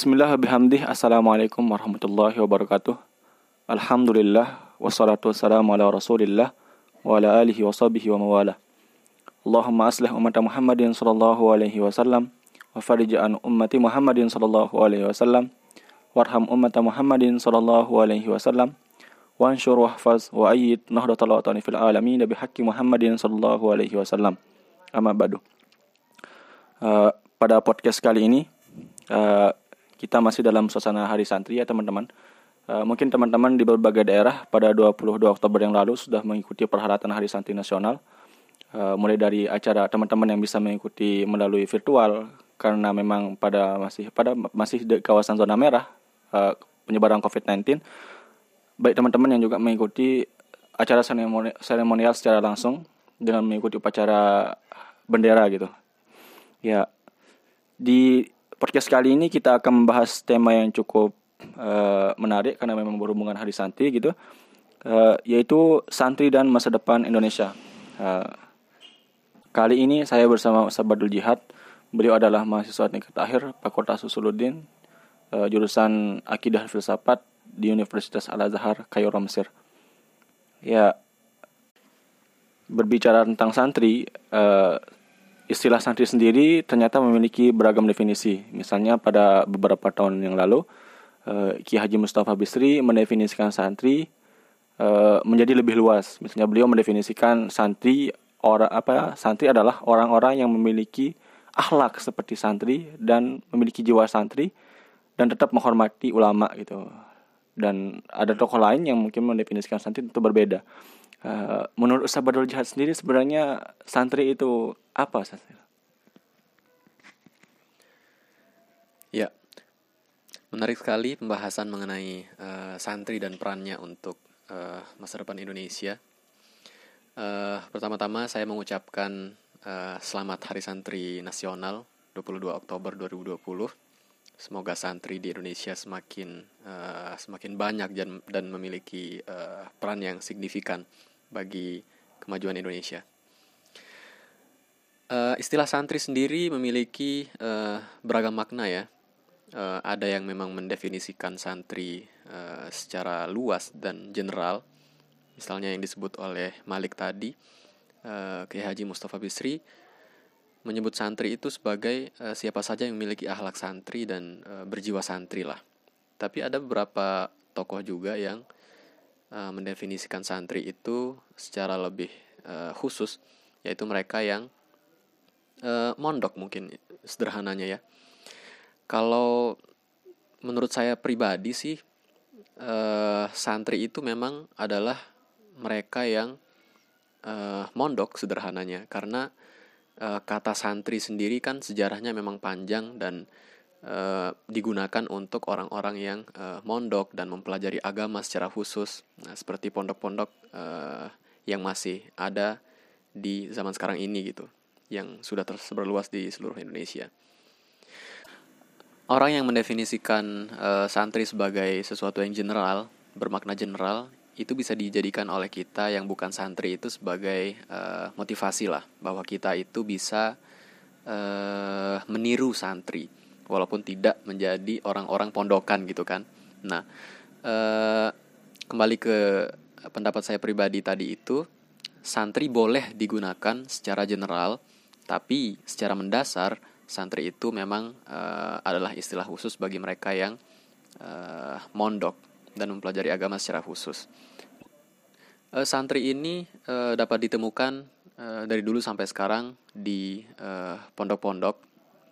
Bismillah bihamdih. Assalamualaikum warahmatullahi wabarakatuh. Alhamdulillah Wassalatu wassalamu ala rasulillah Wa ala alihi wa sahbihi wa mawala Allahumma aslih umat Muhammadin sallallahu alaihi wasallam Wa farij an ummati Muhammadin sallallahu alaihi wasallam. Warham umat Muhammadin sallallahu alaihi wasallam. Wa ansyur wahfaz wa ayyid nahdatal watani fil alamin Nabi haqqi Muhammadin sallallahu alaihi wasallam. Amma badu. Uh, Pada podcast kali ini uh, kita masih dalam suasana hari santri ya teman-teman. Uh, mungkin teman-teman di berbagai daerah pada 22 Oktober yang lalu sudah mengikuti perhelatan Hari Santri Nasional. Uh, mulai dari acara teman-teman yang bisa mengikuti melalui virtual karena memang pada masih pada masih di kawasan zona merah uh, penyebaran COVID-19. Baik teman-teman yang juga mengikuti acara seremonial secara langsung dengan mengikuti upacara bendera gitu. Ya, di podcast kali ini kita akan membahas tema yang cukup uh, menarik karena memang berhubungan hari santri gitu, uh, yaitu santri dan masa depan Indonesia. Uh, kali ini saya bersama Ustaz Badul Jihad. Beliau adalah mahasiswa tingkat akhir Fakultas Usuluddin, uh, jurusan Akidah Filsafat di Universitas Al Azhar, Kairo, Mesir. Ya, berbicara tentang santri, uh, istilah santri sendiri ternyata memiliki beragam definisi. Misalnya pada beberapa tahun yang lalu, uh, Ki Haji Mustafa Bisri mendefinisikan santri uh, menjadi lebih luas. Misalnya beliau mendefinisikan santri orang apa? Santri adalah orang-orang yang memiliki akhlak seperti santri dan memiliki jiwa santri dan tetap menghormati ulama gitu. Dan ada tokoh lain yang mungkin mendefinisikan santri itu berbeda. Uh, menurut Ustaz Badul Jihad sendiri sebenarnya santri itu apa santri? Ya, menarik sekali pembahasan mengenai uh, santri dan perannya untuk uh, masa depan Indonesia. Uh, pertama-tama saya mengucapkan uh, selamat Hari Santri Nasional 22 Oktober 2020. Semoga santri di Indonesia semakin uh, semakin banyak dan, dan memiliki uh, peran yang signifikan bagi kemajuan Indonesia. Uh, istilah santri sendiri memiliki uh, beragam makna ya. Uh, ada yang memang mendefinisikan santri uh, secara luas dan general, misalnya yang disebut oleh Malik tadi, uh, Kiai Haji Mustafa Bisri menyebut santri itu sebagai uh, siapa saja yang memiliki akhlak santri dan uh, berjiwa santri lah. Tapi ada beberapa tokoh juga yang uh, mendefinisikan santri itu secara lebih uh, khusus yaitu mereka yang uh, mondok mungkin sederhananya ya. Kalau menurut saya pribadi sih uh, santri itu memang adalah mereka yang uh, mondok sederhananya. Karena uh, kata santri sendiri kan sejarahnya memang panjang dan uh, digunakan untuk orang-orang yang uh, mondok dan mempelajari agama secara khusus, nah, seperti pondok-pondok uh, yang masih ada di zaman sekarang ini gitu, yang sudah tersebar luas di seluruh Indonesia. Orang yang mendefinisikan uh, santri sebagai sesuatu yang general, bermakna general, itu bisa dijadikan oleh kita yang bukan santri itu sebagai uh, motivasi lah, bahwa kita itu bisa uh, meniru santri walaupun tidak menjadi orang-orang pondokan gitu kan. Nah, eh, kembali ke pendapat saya pribadi tadi itu, santri boleh digunakan secara general, tapi secara mendasar santri itu memang eh, adalah istilah khusus bagi mereka yang eh, mondok dan mempelajari agama secara khusus. Eh, santri ini eh, dapat ditemukan eh, dari dulu sampai sekarang di eh, pondok-pondok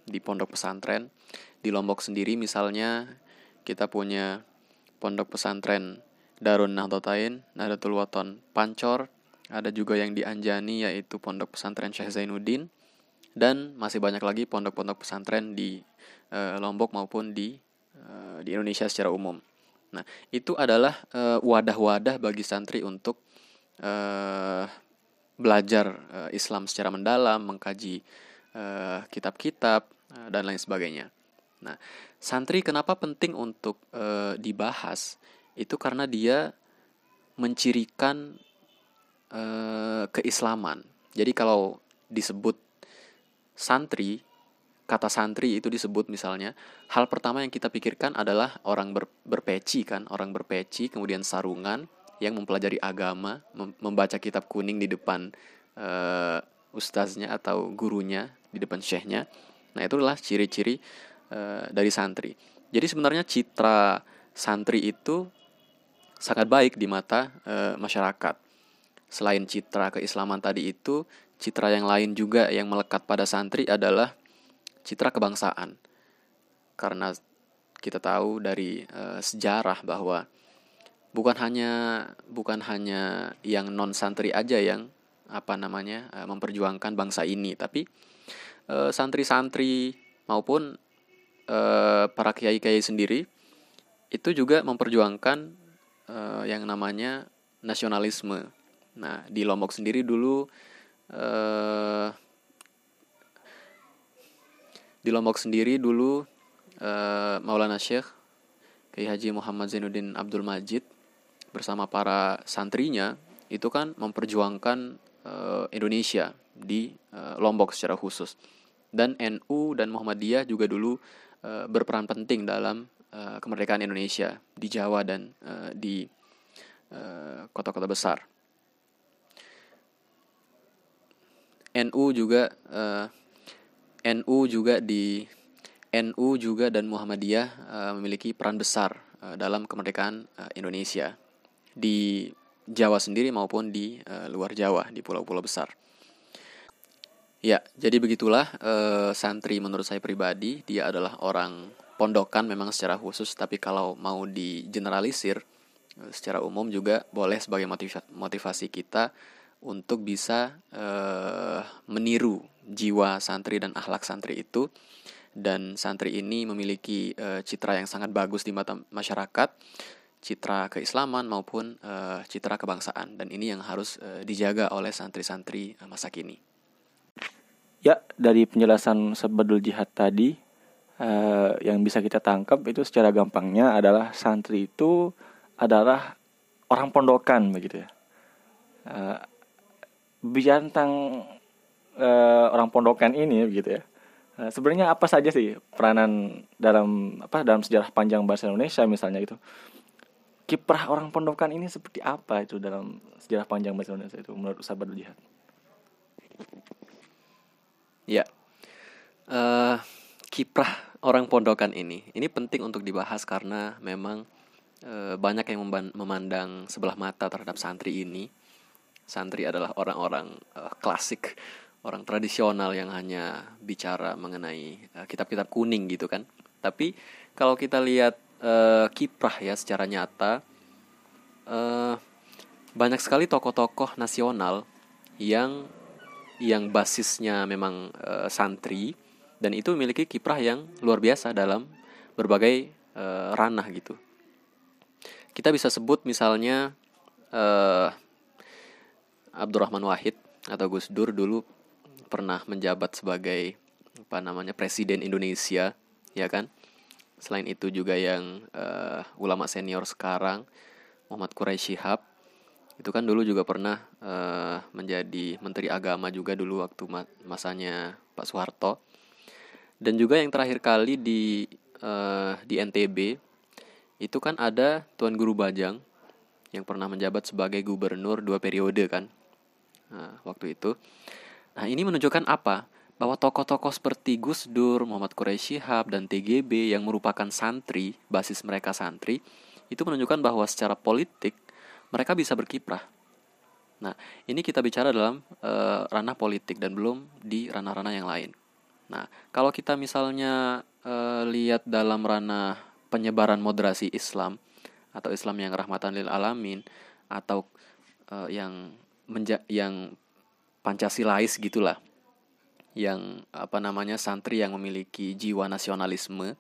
di pondok pesantren. Di Lombok sendiri misalnya kita punya pondok pesantren Darun Nahdlatain, Nahdlatul Waton Pancor, ada juga yang di Anjani yaitu pondok pesantren Syekh Zainuddin dan masih banyak lagi pondok-pondok pesantren di e, Lombok maupun di e, di Indonesia secara umum. Nah, itu adalah wadah wadah-wadah bagi santri untuk e, belajar e, Islam secara mendalam, mengkaji kitab-kitab, dan lain sebagainya. Nah, santri kenapa penting untuk e, dibahas? Itu karena dia mencirikan e, keislaman. Jadi kalau disebut santri, kata santri itu disebut misalnya, hal pertama yang kita pikirkan adalah orang ber, berpeci kan, orang berpeci, kemudian sarungan yang mempelajari agama, mem membaca kitab kuning di depan uh, ustaznya atau gurunya, di depan syekhnya. Nah, itulah ciri-ciri uh, dari santri. Jadi sebenarnya citra santri itu sangat baik di mata uh, masyarakat. Selain citra keislaman tadi itu, citra yang lain juga yang melekat pada santri adalah citra kebangsaan. Karena kita tahu dari uh, sejarah bahwa bukan hanya bukan hanya yang non santri aja yang apa namanya memperjuangkan bangsa ini, tapi uh, santri-santri maupun uh, para kiai-kiai sendiri itu juga memperjuangkan uh, yang namanya nasionalisme. Nah, di Lombok sendiri dulu uh, di Lombok sendiri dulu uh, Maulana Syekh Kiai Haji Muhammad Zainuddin Abdul Majid bersama para santrinya itu kan memperjuangkan uh, Indonesia di uh, Lombok secara khusus dan NU dan Muhammadiyah juga dulu uh, berperan penting dalam uh, kemerdekaan Indonesia di Jawa dan uh, di kota-kota besar. NU juga NU juga di NU juga dan Muhammadiyah uh, memiliki peran besar dalam kemerdekaan Indonesia di Jawa sendiri maupun di luar Jawa di pulau-pulau besar. Ya, jadi begitulah uh, santri menurut saya pribadi dia adalah orang pondokan memang secara khusus tapi kalau mau digeneralisir uh, secara umum juga boleh sebagai motiva motivasi kita untuk bisa uh, meniru jiwa santri dan akhlak santri itu dan santri ini memiliki uh, citra yang sangat bagus di mata masyarakat citra keislaman maupun uh, citra kebangsaan dan ini yang harus uh, dijaga oleh santri-santri masa kini. Ya, dari penjelasan sebedul jihad tadi uh, yang bisa kita tangkap itu secara gampangnya adalah santri itu adalah orang pondokan begitu ya. Uh, bicara tentang uh, orang pondokan ini gitu ya. Uh, sebenarnya apa saja sih peranan dalam apa dalam sejarah panjang bahasa Indonesia misalnya itu? Kiprah orang pondokan ini seperti apa itu dalam sejarah panjang bahasa Indonesia itu menurut Ustaz Jihad? Ya. Uh, kiprah orang pondokan ini ini penting untuk dibahas karena memang uh, banyak yang memandang sebelah mata terhadap santri ini santri adalah orang-orang uh, klasik, orang tradisional yang hanya bicara mengenai kitab-kitab uh, kuning gitu kan. Tapi kalau kita lihat uh, kiprah ya secara nyata, uh, banyak sekali tokoh-tokoh nasional yang yang basisnya memang uh, santri dan itu memiliki kiprah yang luar biasa dalam berbagai uh, ranah gitu. Kita bisa sebut misalnya uh, Abdurrahman Wahid atau Gus Dur dulu pernah menjabat sebagai apa namanya presiden Indonesia ya kan selain itu juga yang uh, ulama senior sekarang Muhammad Quraisy Shihab itu kan dulu juga pernah uh, menjadi menteri agama juga dulu waktu masanya Pak Soeharto dan juga yang terakhir kali di uh, di NTB itu kan ada Tuan Guru Bajang yang pernah menjabat sebagai gubernur dua periode kan Nah, waktu itu. Nah, ini menunjukkan apa? Bahwa tokoh-tokoh seperti Gus Dur, Muhammad Quraisy Shihab, dan TGB yang merupakan santri, basis mereka santri, itu menunjukkan bahwa secara politik mereka bisa berkiprah. Nah, ini kita bicara dalam e, ranah politik dan belum di ranah-ranah yang lain. Nah, kalau kita misalnya e, lihat dalam ranah penyebaran moderasi Islam atau Islam yang rahmatan lil alamin atau e, yang menja yang pancasilais gitulah yang apa namanya santri yang memiliki jiwa nasionalisme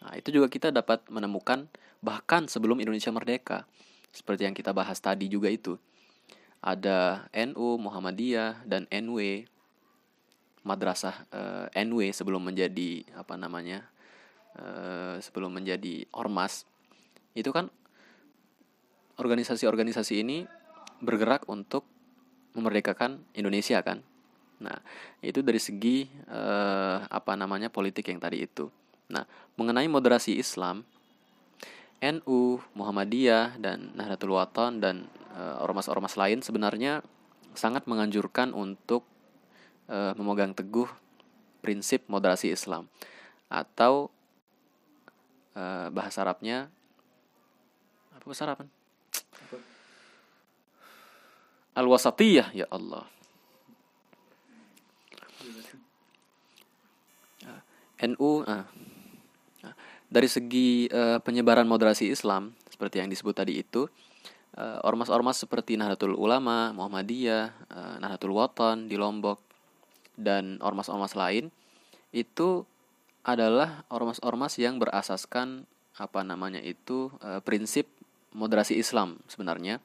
nah itu juga kita dapat menemukan bahkan sebelum Indonesia merdeka seperti yang kita bahas tadi juga itu ada NU Muhammadiyah dan NW madrasah eh, NW sebelum menjadi apa namanya uh, sebelum menjadi ormas itu kan organisasi-organisasi ini bergerak untuk memerdekakan Indonesia kan. Nah, itu dari segi eh, apa namanya politik yang tadi itu. Nah, mengenai moderasi Islam, NU, Muhammadiyah dan Nahdlatul Wathon dan eh, ormas-ormas lain sebenarnya sangat menganjurkan untuk eh, memegang teguh prinsip moderasi Islam atau eh, bahasa Arabnya apa bahasa Arab? Al-wasatiyah ya Allah. NU ah, dari segi uh, penyebaran moderasi Islam seperti yang disebut tadi itu uh, ormas-ormas seperti Nahdlatul Ulama, Muhammadiyah, uh, Nahdlatul Wathon di Lombok dan ormas-ormas lain itu adalah ormas-ormas yang berasaskan apa namanya itu uh, prinsip moderasi Islam sebenarnya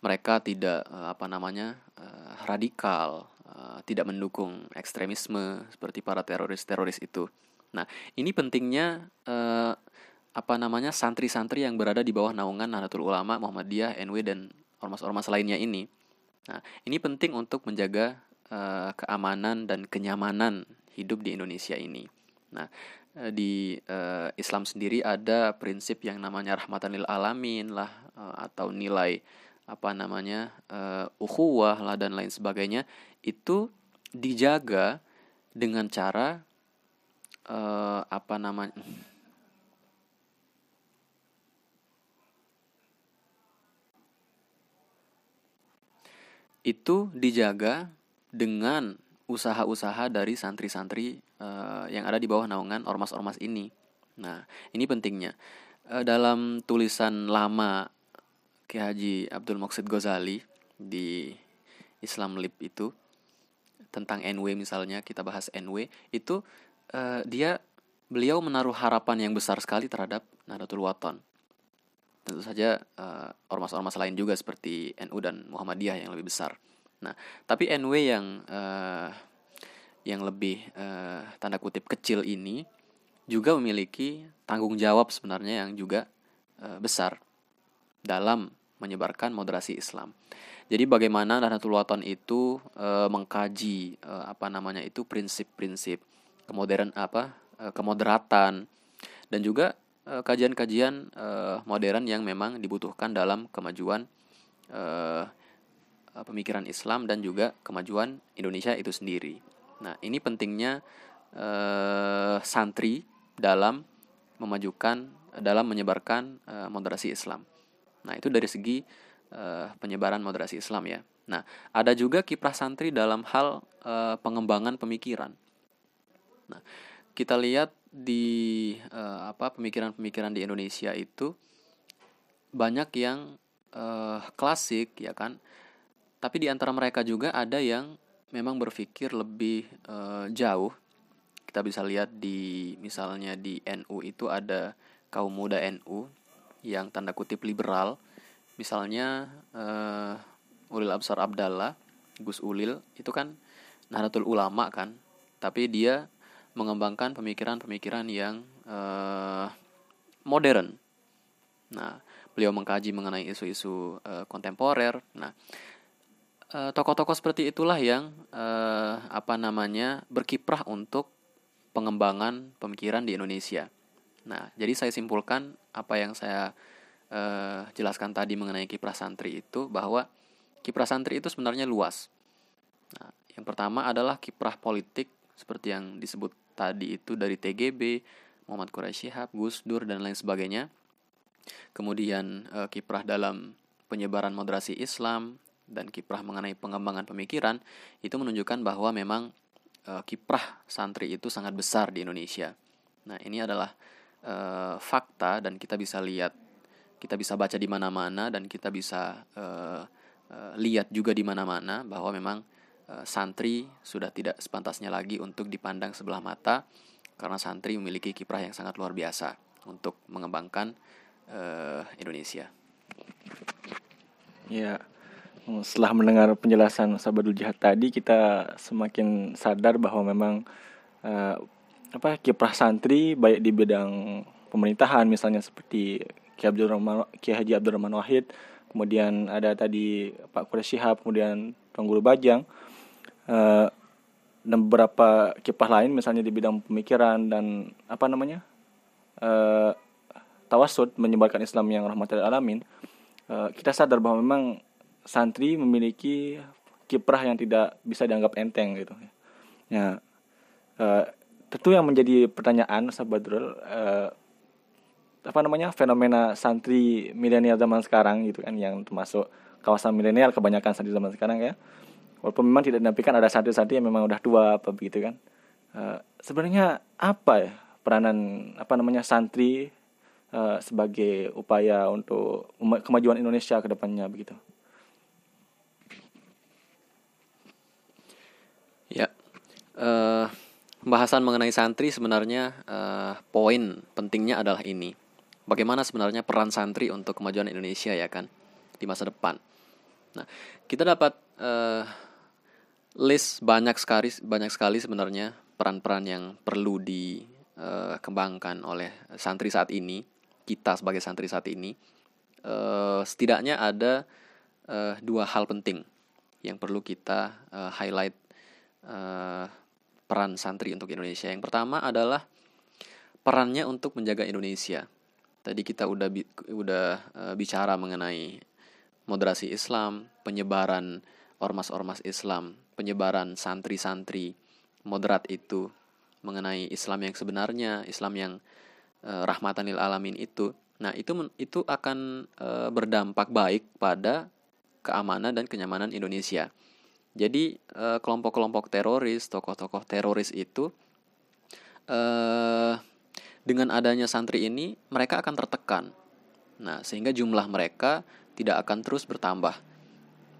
mereka tidak uh, apa namanya uh, radikal tidak mendukung ekstremisme seperti para teroris-teroris itu. Nah, ini pentingnya uh, apa namanya santri-santri yang berada di bawah naungan Nahdlatul Ulama, Muhammadiyah, NW dan ormas-ormas lainnya ini. Nah, ini penting untuk menjaga uh, keamanan dan kenyamanan hidup di Indonesia ini. Nah, di uh, Islam sendiri ada prinsip yang namanya rahmatan lil alamin lah uh, atau nilai apa namanya uh, ukhuwah lah dan lain sebagainya itu dijaga dengan cara uh, apa namanya itu dijaga dengan usaha-usaha dari santri-santri uh, yang ada di bawah naungan ormas-ormas ini. Nah, ini pentingnya. Uh, dalam tulisan lama Ki Haji Abdul Moksid Ghazali di Islam Lib itu tentang NW misalnya kita bahas NW itu uh, dia beliau menaruh harapan yang besar sekali terhadap Nahdlatul Wathon. Tentu saja uh, ormas-ormas lain juga seperti NU dan Muhammadiyah yang lebih besar. Nah, tapi NW yang uh, yang lebih uh, tanda kutip kecil ini juga memiliki tanggung jawab sebenarnya yang juga uh, besar dalam menyebarkan moderasi Islam. Jadi bagaimana Nahdlatul Wathon itu e, mengkaji e, apa namanya itu prinsip-prinsip kemodern apa e, kemoderatan dan juga kajian-kajian e, modern yang memang dibutuhkan dalam kemajuan pemikiran Islam dan juga kemajuan Indonesia itu sendiri. Nah, ini pentingnya santri dalam memajukan dalam menyebarkan moderasi Islam. Nah, itu dari segi penyebaran moderasi Islam ya. Nah, ada juga kiprah santri dalam hal pengembangan pemikiran. Nah, kita lihat di uh, apa pemikiran-pemikiran di Indonesia itu banyak yang uh, klasik ya kan. Tapi di antara mereka juga ada yang memang berpikir lebih uh, jauh. Kita bisa lihat di misalnya di NU itu ada kaum muda NU yang tanda kutip liberal misalnya uh, Ulil Absar Abdallah Gus Ulil itu kan Nahdlatul Ulama kan tapi dia mengembangkan pemikiran-pemikiran yang uh, modern. Nah beliau mengkaji mengenai isu-isu uh, kontemporer. Nah tokoh-tokoh seperti itulah yang uh, apa namanya berkiprah untuk pengembangan pemikiran di Indonesia. Nah, jadi saya simpulkan apa yang saya uh, jelaskan tadi mengenai kiprah santri itu bahwa kiprah santri itu sebenarnya luas. Nah, yang pertama adalah kiprah politik seperti yang disebut tadi itu dari TGB, Muhammad Quraisy Shihab, Gus Dur dan lain sebagainya. Kemudian uh, kiprah dalam penyebaran moderasi Islam dan kiprah mengenai pengembangan pemikiran itu menunjukkan bahwa memang uh, kiprah santri itu sangat besar di Indonesia. Nah, ini adalah uh, fakta dan kita bisa lihat, kita bisa baca di mana-mana dan kita bisa uh, uh, lihat juga di mana-mana bahwa memang santri sudah tidak sepantasnya lagi untuk dipandang sebelah mata karena santri memiliki kiprah yang sangat luar biasa untuk mengembangkan uh, Indonesia. Ya, setelah mendengar penjelasan Sabadul Jihad tadi, kita semakin sadar bahwa memang uh, apa kiprah santri baik di bidang pemerintahan misalnya seperti Ki Abdurrahman Ki Haji Abdurrahman Wahid kemudian ada tadi Pak Quraish Shihab kemudian Tuan Guru Bajang dan beberapa kiprah lain misalnya di bidang pemikiran dan apa namanya uh, tawasud menyebarkan Islam yang rahmatil alamin uh, kita sadar bahwa memang santri memiliki kiprah yang tidak bisa dianggap enteng gitu. Ya uh, tentu yang menjadi pertanyaan sahabat uh, apa namanya fenomena santri milenial zaman sekarang gitu kan yang termasuk kawasan milenial kebanyakan santri zaman sekarang ya walaupun memang tidak dinafikan ada santri-santri yang memang udah tua apa begitu kan. Uh, sebenarnya apa ya peranan apa namanya santri uh, sebagai upaya untuk kemajuan Indonesia ke depannya begitu? Ya uh, pembahasan mengenai santri sebenarnya uh, poin pentingnya adalah ini. Bagaimana sebenarnya peran santri untuk kemajuan Indonesia ya kan di masa depan. Nah kita dapat uh, list banyak sekali banyak sekali sebenarnya peran-peran yang perlu dikembangkan oleh santri saat ini kita sebagai santri saat ini. Uh, setidaknya ada uh, dua hal penting yang perlu kita uh, highlight uh, peran santri untuk Indonesia. Yang pertama adalah perannya untuk menjaga Indonesia. Tadi kita udah bi udah uh, bicara mengenai moderasi Islam penyebaran ormas-ormas Islam penyebaran santri-santri moderat itu mengenai Islam yang sebenarnya, Islam yang uh, rahmatan lil alamin itu. Nah, itu itu akan uh, berdampak baik pada keamanan dan kenyamanan Indonesia. Jadi kelompok kelompok-kelompok teroris, tokoh-tokoh teroris itu uh, dengan adanya santri ini mereka akan tertekan. Nah, sehingga jumlah mereka tidak akan terus bertambah.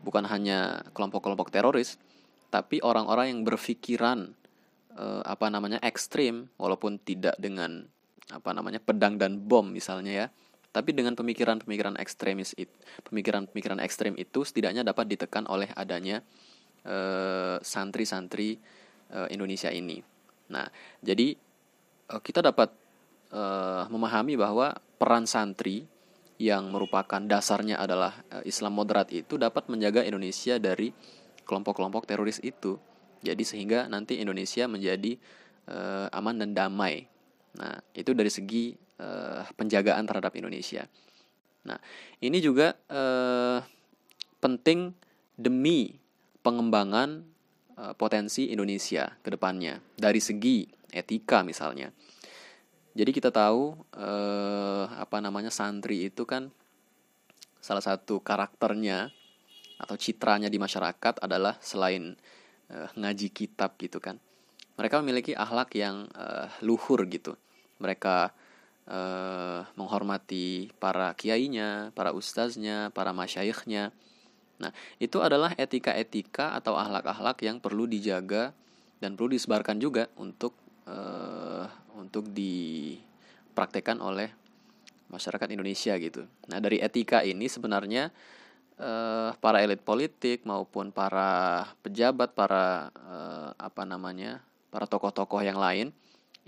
Bukan hanya kelompok-kelompok teroris, tapi orang-orang yang berpikiran uh, apa namanya ekstrim walaupun tidak dengan apa namanya pedang dan bom misalnya ya tapi dengan pemikiran-pemikiran ekstremis itu pemikiran-pemikiran ekstrem itu setidaknya dapat ditekan oleh adanya eh, santri-santri uh, Indonesia ini. Nah jadi uh, kita dapat uh, memahami bahwa peran santri yang merupakan dasarnya adalah uh, Islam moderat itu dapat menjaga Indonesia dari kelompok-kelompok teroris itu. Jadi sehingga nanti Indonesia menjadi uh, aman dan damai. Nah, itu dari segi uh, penjagaan terhadap Indonesia. Nah, ini juga uh, penting demi pengembangan uh, potensi Indonesia ke depannya dari segi etika misalnya. Jadi kita tahu uh, apa namanya santri itu kan salah satu karakternya atau citranya di masyarakat adalah selain uh, ngaji kitab gitu kan. Mereka memiliki akhlak yang uh, luhur gitu. Mereka uh, menghormati para kiainya para ustaznya para masyaikhnya nah itu adalah etika-etika atau akhlak-akhlak yang perlu dijaga dan perlu disebarkan juga untuk uh, untuk dipraktekkan oleh masyarakat Indonesia gitu. Nah dari etika ini sebenarnya uh, para elit politik maupun para pejabat, para uh, apa namanya, para tokoh-tokoh yang lain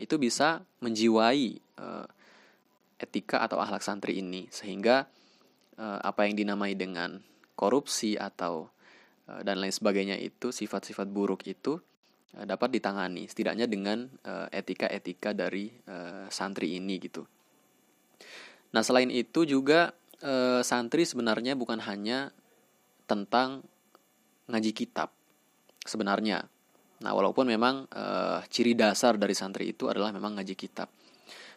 itu bisa menjiwai uh, etika atau akhlak santri ini sehingga uh, apa yang dinamai dengan korupsi atau uh, dan lain sebagainya itu sifat-sifat buruk itu uh, dapat ditangani setidaknya dengan etika-etika dari uh, santri ini gitu. Nah selain itu juga e, santri sebenarnya bukan hanya tentang ngaji kitab sebenarnya. Nah, walaupun memang e, ciri dasar dari santri itu adalah memang ngaji kitab.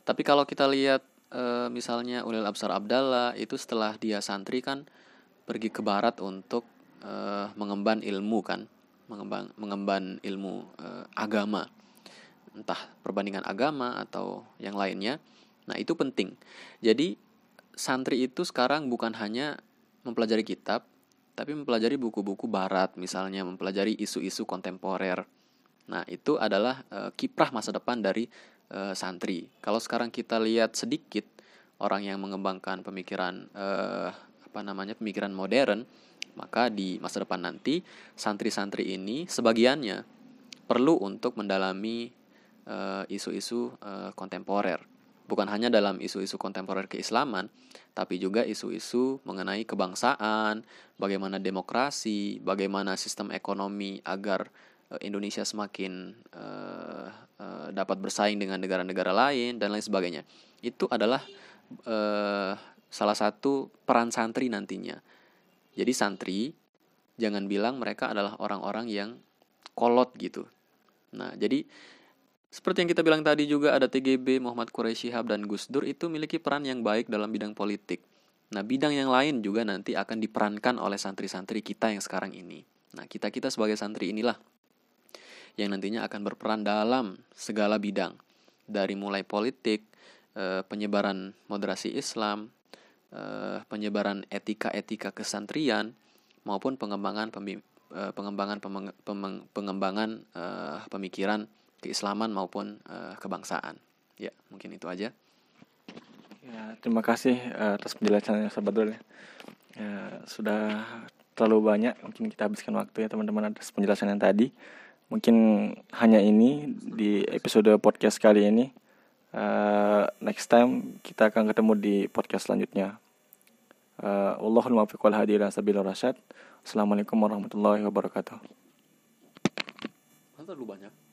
Tapi kalau kita lihat e, misalnya Ulil Absar Abdallah itu setelah dia santri kan pergi ke barat untuk e, mengemban ilmu kan, mengemban mengemban ilmu e, agama. Entah perbandingan agama atau yang lainnya. Nah, itu penting. Jadi santri itu sekarang bukan hanya mempelajari kitab, tapi mempelajari buku-buku barat, misalnya mempelajari isu-isu kontemporer. Nah, itu adalah e, kiprah masa depan dari e, santri. Kalau sekarang kita lihat sedikit orang yang mengembangkan pemikiran e, apa namanya? pemikiran modern, maka di masa depan nanti santri-santri ini sebagiannya perlu untuk mendalami isu-isu kontemporer bukan hanya dalam isu-isu kontemporer keislaman, tapi juga isu-isu mengenai kebangsaan, bagaimana demokrasi, bagaimana sistem ekonomi agar uh, Indonesia semakin uh, uh, dapat bersaing dengan negara-negara lain dan lain sebagainya. Itu adalah uh, salah satu peran santri nantinya. Jadi santri jangan bilang mereka adalah orang-orang yang kolot gitu. Nah, jadi seperti yang kita bilang tadi juga ada TGB, Muhammad Quraisy Shihab dan Gus Dur itu memiliki peran yang baik dalam bidang politik. Nah, bidang yang lain juga nanti akan diperankan oleh santri-santri kita yang sekarang ini. Nah, kita-kita sebagai santri inilah yang nantinya akan berperan dalam segala bidang. Dari mulai politik, eh, penyebaran moderasi Islam, eh, penyebaran etika-etika kesantrian, maupun pengembangan eh, pengembangan pengembangan pemikiran keislaman maupun uh, kebangsaan. Ya, mungkin itu aja. Ya, terima kasih uh, atas penjelasannya sahabat ya. ya. Sudah terlalu banyak mungkin kita habiskan waktu ya teman-teman atas penjelasan yang tadi. Mungkin hanya ini di episode podcast kali ini. Uh, next time kita akan ketemu di podcast selanjutnya. Uh, Allahul muwaffiq wal hadi Assalamualaikum warahmatullahi wabarakatuh. Terlalu banyak.